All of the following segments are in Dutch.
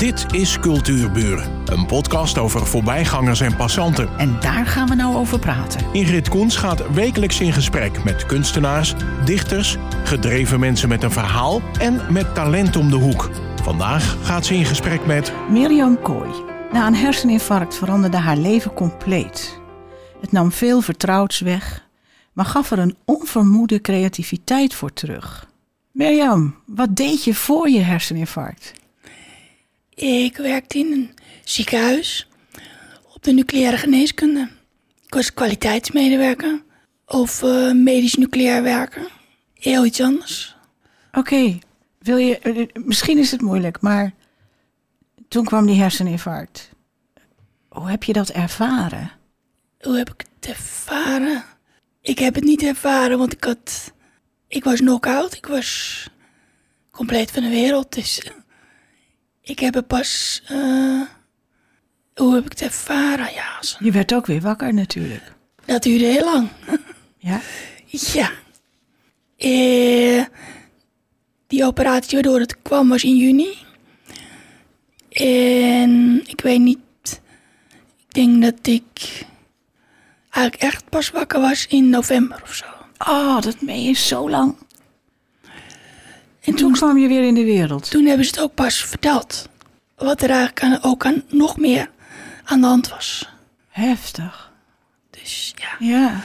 Dit is Cultuurburen, een podcast over voorbijgangers en passanten. En daar gaan we nou over praten. Ingrid Koens gaat wekelijks in gesprek met kunstenaars, dichters, gedreven mensen met een verhaal en met talent om de hoek. Vandaag gaat ze in gesprek met Mirjam Kooi. Na een herseninfarct veranderde haar leven compleet. Het nam veel vertrouwds weg, maar gaf er een onvermoede creativiteit voor terug. Mirjam, wat deed je voor je herseninfarct? Ik werkte in een ziekenhuis op de nucleaire geneeskunde. Ik was kwaliteitsmedewerker of eh, medisch nucleair werker. Heel iets anders. Oké, wil je. eh, Misschien is het moeilijk, maar toen kwam die herseninfarct. Hoe heb je dat ervaren? Hoe heb ik het ervaren? Ik heb het niet ervaren, want ik had... Ik was knock-out. Ik was compleet van de wereld. Dus ik heb het pas... eh, hoe heb ik het ervaren? Ja, Je werd ook weer wakker natuurlijk. dat duurde heel lang. Ja? Ja. Eh, die operatie waardoor het kwam was in juni. En ik weet niet. Ik denk dat ik eigenlijk echt pas wakker was in november of zo. Oh, dat meen je zo lang. En Toen toen, kwam je weer in de wereld. toen hebben ze het ook pas verteld. Wat er eigenlijk aan, ook aan, nog meer aan de hand was. Heftig. Dus ja. Ja.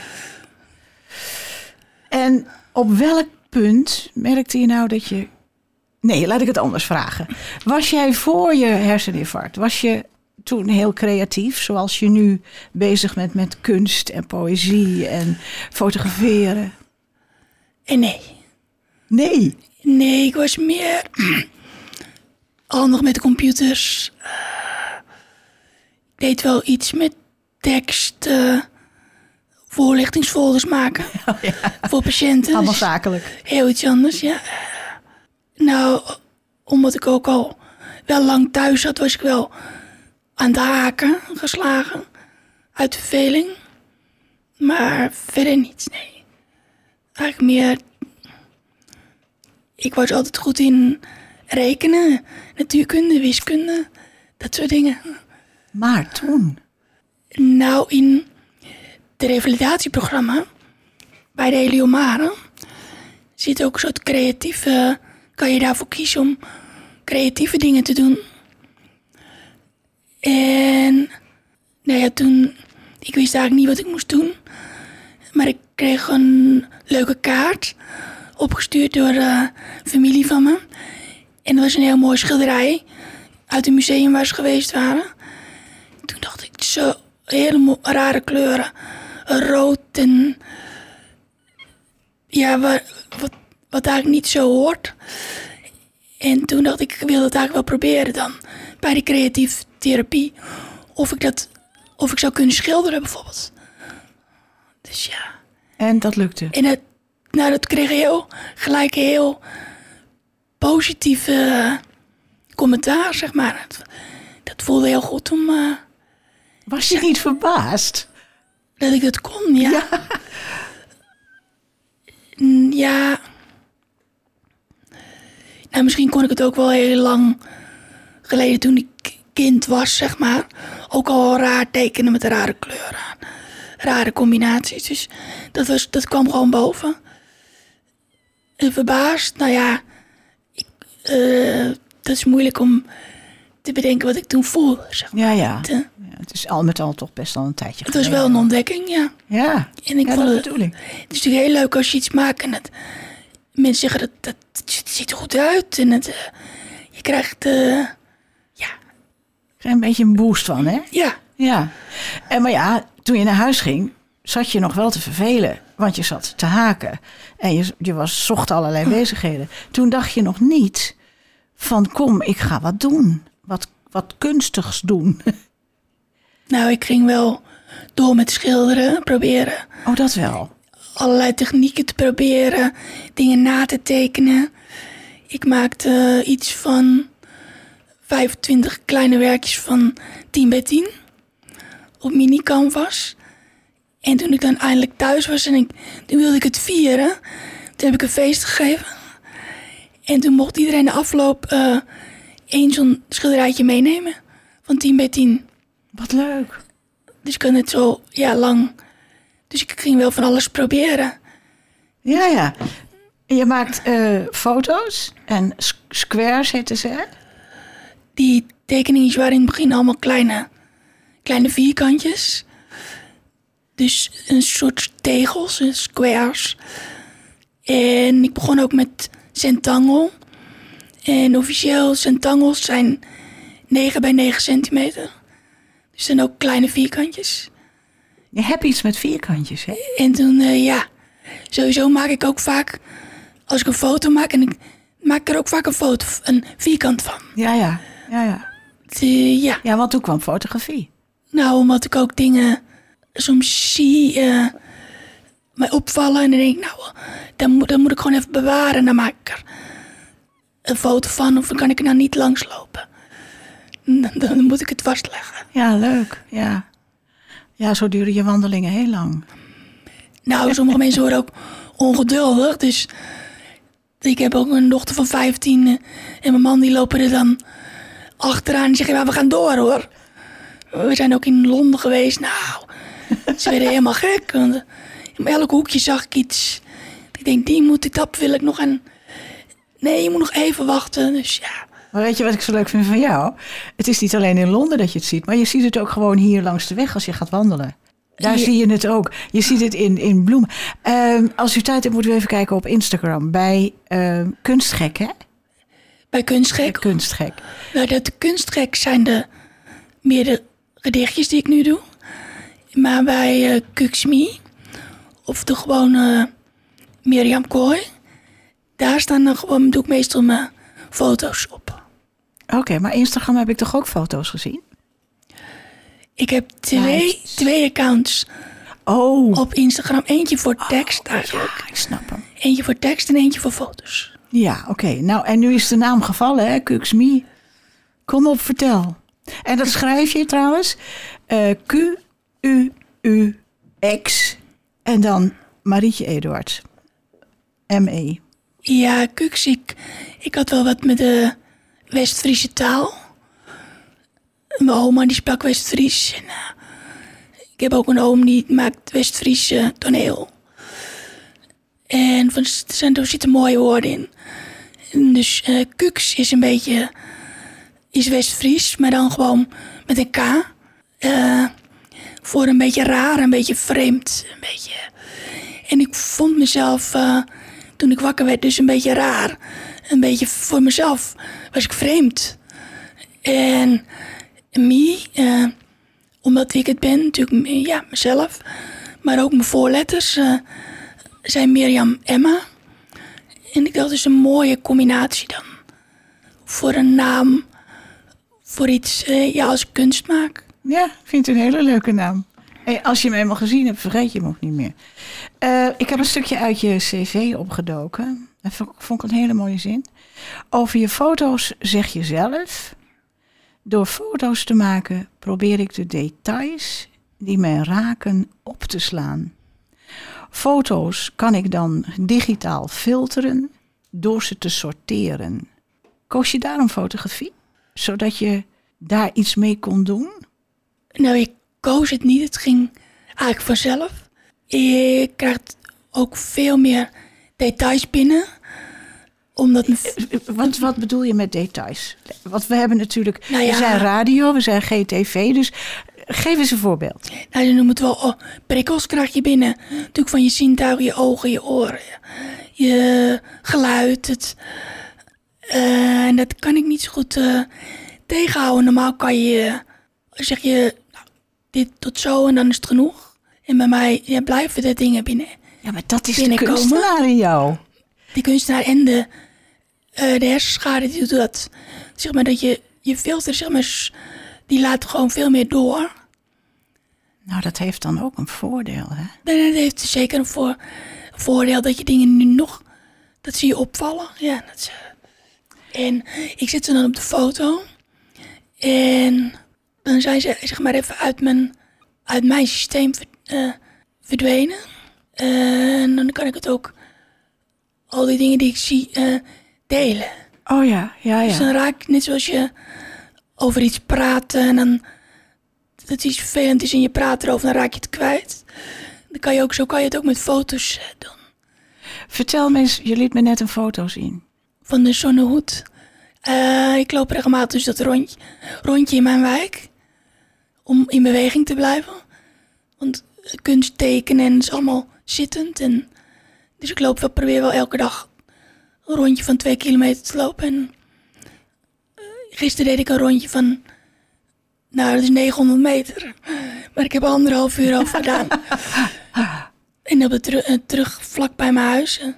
En op welk punt merkte je nou dat je. Nee, laat ik het anders vragen. Was jij voor je herseninfarct? Was je toen heel creatief, zoals je nu bezig bent met kunst en poëzie en fotograferen? En nee. Nee. Nee, ik was meer handig met de computers. Eh, ik deed wel iets met tekst, eh, voorlichtingsfolders maken voor patiënten. Allemaal Dus zakelijk. heel iets anders, ja. Nou, omdat ik ook al wel lang thuis zat, was ik wel aan de haken geslagen. Uit verveling. Maar verder niets, nee. Eigenlijk meer ik was altijd goed in rekenen, natuurkunde, wiskunde, dat soort dingen. Maar toen. Nou, in het revalidatieprogramma bij de Heliomare zit ook een soort creatieve... kan je daarvoor kiezen om creatieve dingen te doen. En nou ja, toen... Ik wist eigenlijk niet wat ik moest doen. Maar ik kreeg een leuke kaart opgestuurd door de familie van me. En dat was een heel mooi schilderij uit het museum waar ze geweest waren. Toen dacht ik, zo hele rare kleuren. Rood en... Ja, wa- wat, wat eigenlijk niet zo hoort. En toen dacht ik, ik wil dat eigenlijk wel proberen dan. Bij de creatieve therapie. Of ik dat... Of ik zou kunnen schilderen bijvoorbeeld. Dus ja. En dat lukte. En het, nou, dat kreeg heel, gelijk heel positieve commentaar, zeg maar. Het- dat voelde heel goed om eh, Was je niet verbaasd? dat ik dat kon, ja. Mm, Ja. Nou, misschien kon ik het ook wel heel lang geleden toen ik kind was, zeg maar. Ook al raar tekenen met rare kleuren. Rare combinaties. Dus dat, was, dat kwam gewoon boven. Verbaasd, nou ja. Ik, eh, dat is moeilijk om te bedenken wat ik toen voelde, zeg maar. Ja, ja. Het, eh, ja het is al met al toch best al een tijdje Het was wel een ontdekking, ja. Ja, En ik ja vond dat het-. Het is natuurlijk heel leuk als je iets maakt en het, mensen zeggen dat, dat het ziet er goed uit. En het, eh, je krijgt, ja, een beetje een boost van, hè? ja, Ja. En maar ja, toen je naar huis ging, zat je nog wel te vervelen. Want je zat te haken. En je, je was, zocht allerlei bezigheden. Toen dacht je nog niet van kom, ik ga wat doen. Wat, wat kunstigs doen. nou ik ging wel door met schilderen, proberen Oh, dat wel. allerlei technieken te proberen, dingen na te tekenen. Ik maakte iets van 25 kleine werkjes van 10 bij 10 op mini canvas. En toen ik dan eindelijk thuis was en ik, toen wilde ik het vieren, toen heb ik een feest gegeven. En toen mocht iedereen de afloop eh, één zo'n schilderijtje meenemen van 10 bij 10. Wat leuk. Dus ik kan het zo ja, lang. Dus ik ging wel van alles proberen. Ja, ja. Je maakt eh, foto's en squares heten ze, hè? Die tekeningen waren in het begin allemaal kleine, kleine vierkantjes. Dus een soort tegels, squares. En ik begon ook met centangel. En officieel centangels zijn 9 bij 9 centimeter. Dus zijn ook kleine vierkantjes. Je hebt iets met vierkantjes, hè? En toen, eh, ja, sowieso maak ik ook vaak, als ik een foto maak, en ik maak ik er ook vaak een foto, een vierkant van. Ja, ja. Ja, ja. Eh, ja, Ja, want toen kwam fotografie. nou, omdat ik ook dingen soms zie, eh, mij opvallen en dan denk ik, nou, dan moet, dan moet ik gewoon even bewaren en dan maak ik er een foto van of dan kan ik er nou niet langslopen. Dan, dan moet ik het vastleggen. Ja, leuk. Ja. Ja, zo duren je wandelingen heel lang. Nou, sommige mensen worden ook ongeduldig. Dus ik heb ook een dochter van 15 eh, en mijn man die lopen er dan achteraan en zeggen, ja, we gaan door hoor. We zijn ook in Londen geweest. Nou, ze werden helemaal gek. Want in elk hoekje zag ik iets. Ik denk, die moet ik, dat wil ik nog. En nee, je moet nog even wachten. Dus ja, Maar weet je wat ik zo leuk vind van jou? Het is niet alleen in Londen dat je het ziet, maar je ziet het ook gewoon hier langs de weg als je gaat wandelen. Daar zie je het ook. Je ziet het in, in bloemen. Ehm, als u tijd hebt, moeten we even kijken op Instagram. Bij ehm, Kunstgek, hè? bij kunstgek. Kunstgek. Nou, dat kunstgek zijn de meer de gedichtjes die ik nu doe. Maar bij eh Kuksmi, of de gewone Mirjam Kooi, daar staan dan gewoon, doe ik meestal mijn foto's op. Oké, maar Instagram heb ik toch ook foto's gezien? Ik heb twee, Nice. twee accounts Oh, op Instagram. Eentje voor tekst eigenlijk. ja, ik snap hem. Eentje voor tekst en eentje voor foto's. Ja, oké. Nou, en nu is de naam gevallen, hè? Kuksmi. Kom op, vertel. En dat schrijf je trouwens. Eh, Q-U-U-X. En dan Marietje Eduard. M-E. Ja, Kuks, ik, had wel wat met de West-Friese taal. Mijn oma die sprak West-Fries. En, eh, ik heb ook een oom die maakt West-Friese toneel. En van, er zijn, er zitten mooie woorden in. En dus eh Kuks is een beetje... Is West-Fries, maar dan gewoon met een K. Voor een beetje raar, een beetje vreemd. Een beetje... En ik vond mezelf, eh, toen ik wakker werd, dus een beetje raar. Een beetje voor mezelf was ik vreemd. En me, eh, omdat ik het ben, natuurlijk ja, mezelf. Maar ook mijn voorletters eh, zijn Mirjam Emma. En ik dacht, is een mooie combinatie dan. Voor een naam, voor iets, ja, als kunst maak. Ja, ik vind het een hele leuke naam. Als je hem eenmaal gezien hebt, vergeet je hem ook niet meer. Eh, ik heb een stukje uit je cv opgedoken. Dat vond ik een hele mooie zin. Over je foto's zeg je zelf... Door foto's te maken probeer ik de details die mij raken op te slaan. Foto's kan ik dan digitaal filteren door ze te sorteren. Koos je daarom fotografie? Zodat je daar iets mee kon doen? Nou, ik koos het niet. Het ging eigenlijk vanzelf. Ik krijg ook veel meer details binnen. Omdat mijn Wat, wat bedoel je met details? Want we hebben natuurlijk, Nou ja. we zijn radio, we zijn GTV, dus geef eens een voorbeeld. Nou, ze noemen het wel oh, prikkels krijg je binnen. Natuurlijk van je zintuigen, je ogen, je oren, je, je geluid. Het, eh, en dat kan ik niet zo goed eh, tegenhouden. Normaal kan je, zeg je, dit tot zo en dan is het genoeg. En bij mij ja, blijven de dingen binnen. Ja, maar dat is de kunstenaar in jou. Die kunstenaar en de, eh, de hersenschade die doet dat. Zeg maar dat je, je filter, zeg maar, die laat gewoon veel meer door. Nou, dat heeft dan ook een voordeel, hè? En dat heeft zeker een voor, voordeel dat je dingen nu nog, dat zie je opvallen. Ja, dat is, eh, en ik zit ze dan op de foto. En dan zijn ze zeg maar even uit mijn, uit mijn systeem eh, verdwenen. En dan kan ik het ook, al die dingen die ik zie, eh, delen. Oh ja, ja, Dus dan ja. raak ik, net zoals je over iets praat en dan dat iets vervelend is en je praat erover, dan raak je het kwijt. Dan kan je ook, zo kan je het ook met foto's eh, doen. Vertel me eens, je liet me net een foto zien. Van de zonnehoed. Eh, ik loop regelmatig dus dat rondje, rondje in mijn wijk. Om in beweging te blijven. Want kunst tekenen is allemaal zittend. En, dus ik loop wel, probeer wel elke dag een rondje van twee kilometer te lopen. En, eh, gisteren deed ik een rondje van... Nou, dat is 900 meter. Maar ik heb er anderhalf uur over gedaan. en op teru- eh, terug vlak bij mijn huis... eh,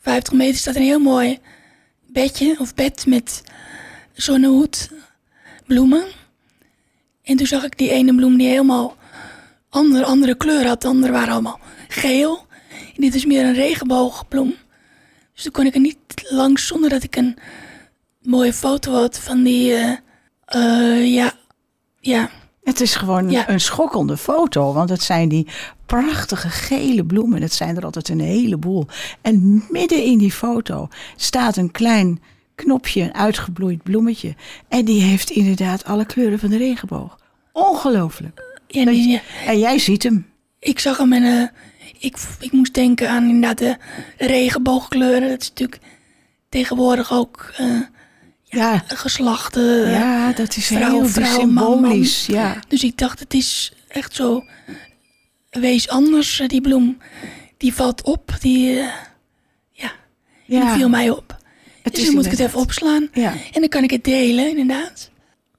50 meter staat een heel mooi bedje of bed met zonnehoed, bloemen. En toen zag ik die ene bloem die helemaal andere, andere kleur had. De andere waren allemaal geel. En dit is meer een regenboogbloem. Dus toen kon ik er niet langs zonder dat ik een mooie foto had van die... eh, eh, ja, ja, Het is gewoon Ja. een schokkende foto, want het zijn die prachtige gele bloemen. Dat zijn er altijd een heleboel. En midden in die foto staat een klein knopje, een uitgebloeid bloemetje. En die heeft inderdaad alle kleuren van de regenboog. Ongelooflijk. ja, nee, ja. En jij ziet hem. Ik zag hem en eh, ik, ik moest denken aan inderdaad de regenboogkleuren. Dat is natuurlijk tegenwoordig ook eh, Ja, geslachten. ja dat is vrouw, heel vrouw, man, symbolisch. Ja. Dus ik dacht, het is echt zo. Wees anders, eh, die bloem. Die valt op. Die, ja, die viel mij op. Dus dan moet ik het even opslaan. Ja. En dan kan ik het delen, inderdaad.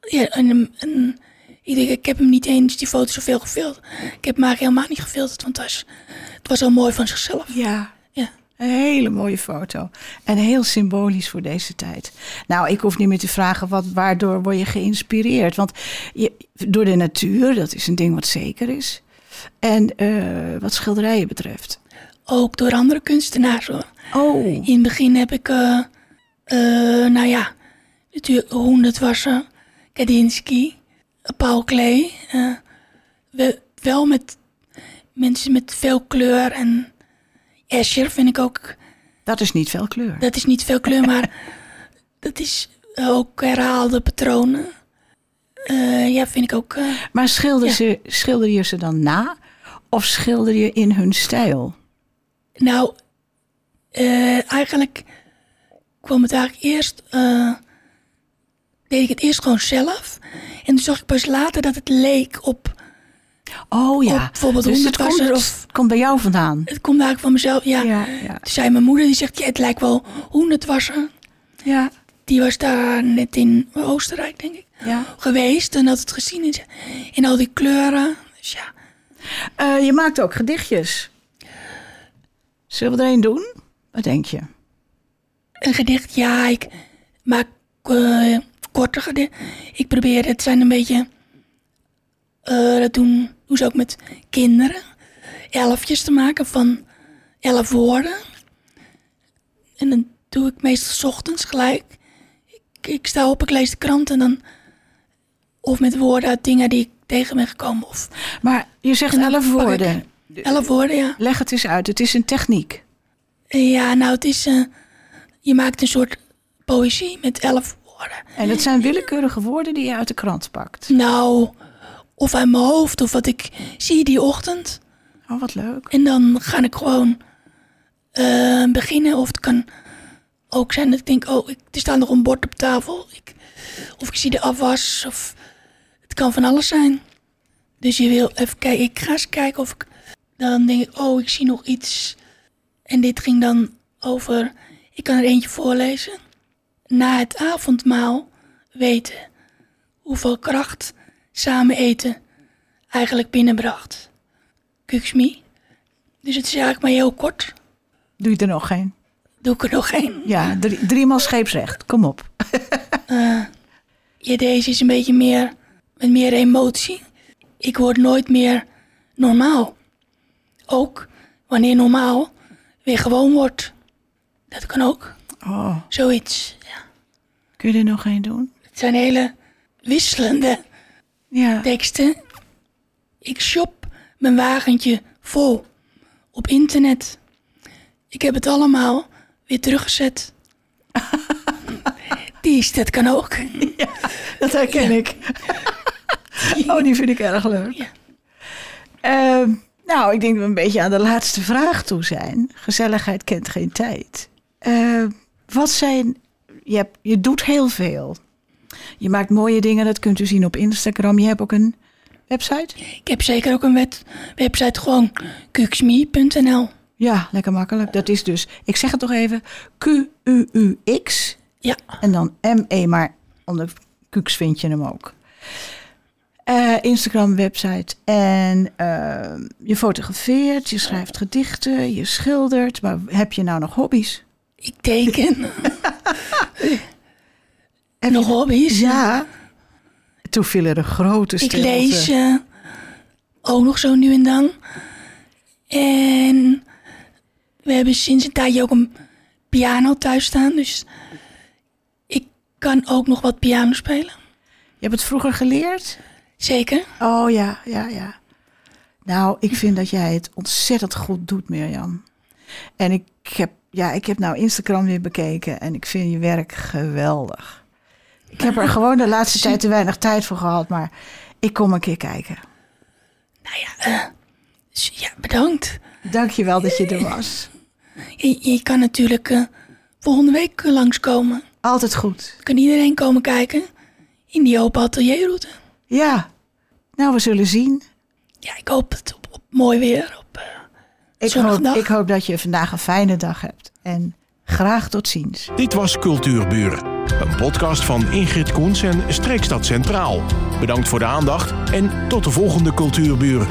Ja, en, en ik, denk, ik heb hem niet eens die foto zoveel gefilmd. Ik heb hem eigenlijk helemaal niet gefilmd, want het was, het was al mooi van zichzelf. Ja, Ja. een hele mooie foto. En heel symbolisch voor deze tijd. Nou, ik hoef niet meer te vragen wat, waardoor word je geïnspireerd. Want je, door de natuur, dat is een ding wat zeker is. En eh, wat schilderijen betreft. Ook door andere kunstenaars hoor. Oh, In het begin heb ik, eh, eh, nou ja, natuurlijk honderd wassen, Kandinsky, Paul Klee. eh, we- wel met mensen met veel kleur en Escher vind ik ook, dat is niet veel kleur. dat is niet veel kleur, maar dat is ook herhaalde patronen. Eh, ja, vind ik ook. Maar schilder, Ja. ze, schilder je ze dan na? Of schilder je in hun stijl? Nou, eh, eigenlijk kwam het eigenlijk eerst. eh, deed ik het eerst gewoon zelf. En toen zag ik pas later dat het leek op. Oh ja, Op bijvoorbeeld dus het komt, of- komt bij jou vandaan. Het komt eigenlijk van mezelf. Ja. Ja, ja, Toen zei mijn moeder, die zegt: ja, Het lijkt wel honderdwasser. ja. Die was daar net in Oostenrijk, denk ik, ja. geweest. En had het gezien in, in al die kleuren. Dus ja. Eh, je maakt ook gedichtjes. Zullen we er een doen? Wat denk je? Een gedicht, ja, ik maak eh, korte gedichten. Ik probeer, het zijn een beetje, eh, dat doen, doen ze ook met kinderen. Elfjes te maken van elf woorden. En dan doe ik meestal 's ochtends gelijk. Ik, ik sta op, ik lees de krant en dan... Of met woorden uit dingen die ik tegen ben gekomen. Of Maar je zegt elf woorden. elf woorden, ja. Leg het eens uit. Het is een techniek. Ja, nou, het is... eh, je maakt een soort poëzie met elf woorden. En het zijn willekeurige woorden die je uit de krant pakt. Nou, of uit mijn hoofd, of wat ik zie die ochtend. Oh, wat leuk. En dan ga ik gewoon eh, beginnen. Of het kan ook zijn dat ik denk, oh, ik, er staat nog een bord op tafel. Ik, of ik zie de afwas, of het kan van alles zijn. Dus je wil even kijken, ik ga eens kijken of ik... Dan denk ik, oh, ik zie nog iets. En dit ging dan over, ik kan er eentje voorlezen. Na het avondmaal weten hoeveel kracht samen eten eigenlijk binnenbracht. Kuksmi. Dus het is eigenlijk maar heel kort. Doe je er nog geen? Doe ik er nog één. Ja, drie, driemaal scheepsrecht. Kom op. Ja, deze is een beetje meer met meer emotie. Ik word nooit meer normaal. Ook wanneer normaal weer gewoon wordt. Dat kan ook. Oh, Zoiets. Ja. kun je er nog een doen? Het zijn hele wisselende Ja. teksten. Ik shop mijn wagentje vol op internet. Ik heb het allemaal weer teruggezet. praktisch, dat kan ook. Dat herken ik. oh, die vind ik erg leuk. Ja. Ehm, nou, ik denk dat we een beetje aan de laatste vraag toe zijn. Gezelligheid kent geen tijd. Ehm, wat zijn... Je, hebt, je doet heel veel. Je maakt mooie dingen, dat kunt u zien op Instagram. Je hebt ook een website? Ik heb zeker ook een wet, website, gewoon kuksme.nl. Ja, lekker makkelijk. Dat is dus, ik zeg het toch even, Q-U-U-X Ja, en dan M-E, maar onder Kuks vind je hem ook. Eh, Instagram, website. En eh, je fotografeert, je schrijft gedichten, je schildert. Maar heb je nou nog hobby's? Ik teken. Heb Nog hobby's? Ja. Toen viel er een grote Ik stilte. lees eh, ook nog zo nu en dan. En we hebben sinds een tijdje ook een piano thuis staan. Dus ik kan ook nog wat piano spelen. Je hebt het vroeger geleerd? Zeker. Oh ja, ja, ja. Nou, ik vind dat jij het ontzettend goed doet, Mirjam. En ik heb, ja, ik heb nou Instagram weer bekeken en ik vind je werk geweldig. Ik heb er gewoon de laatste tijd te weinig tijd voor gehad, maar ik kom een keer kijken. Nou ja, dus ja bedankt. Dank je wel dat je er was. Je, je kan natuurlijk eh, volgende week eh, langskomen. Altijd goed. Kan iedereen komen kijken in die open atelierroute. Ja, nou, we zullen zien. Ja, ik hoop het op, op mooi weer. Ik hoop, ik hoop dat je vandaag een fijne dag hebt. En graag tot ziens. Dit was Cultuurburen. Een podcast van Ingrid Koens en Streekstad Centraal. Bedankt voor de aandacht en tot de volgende Cultuurburen.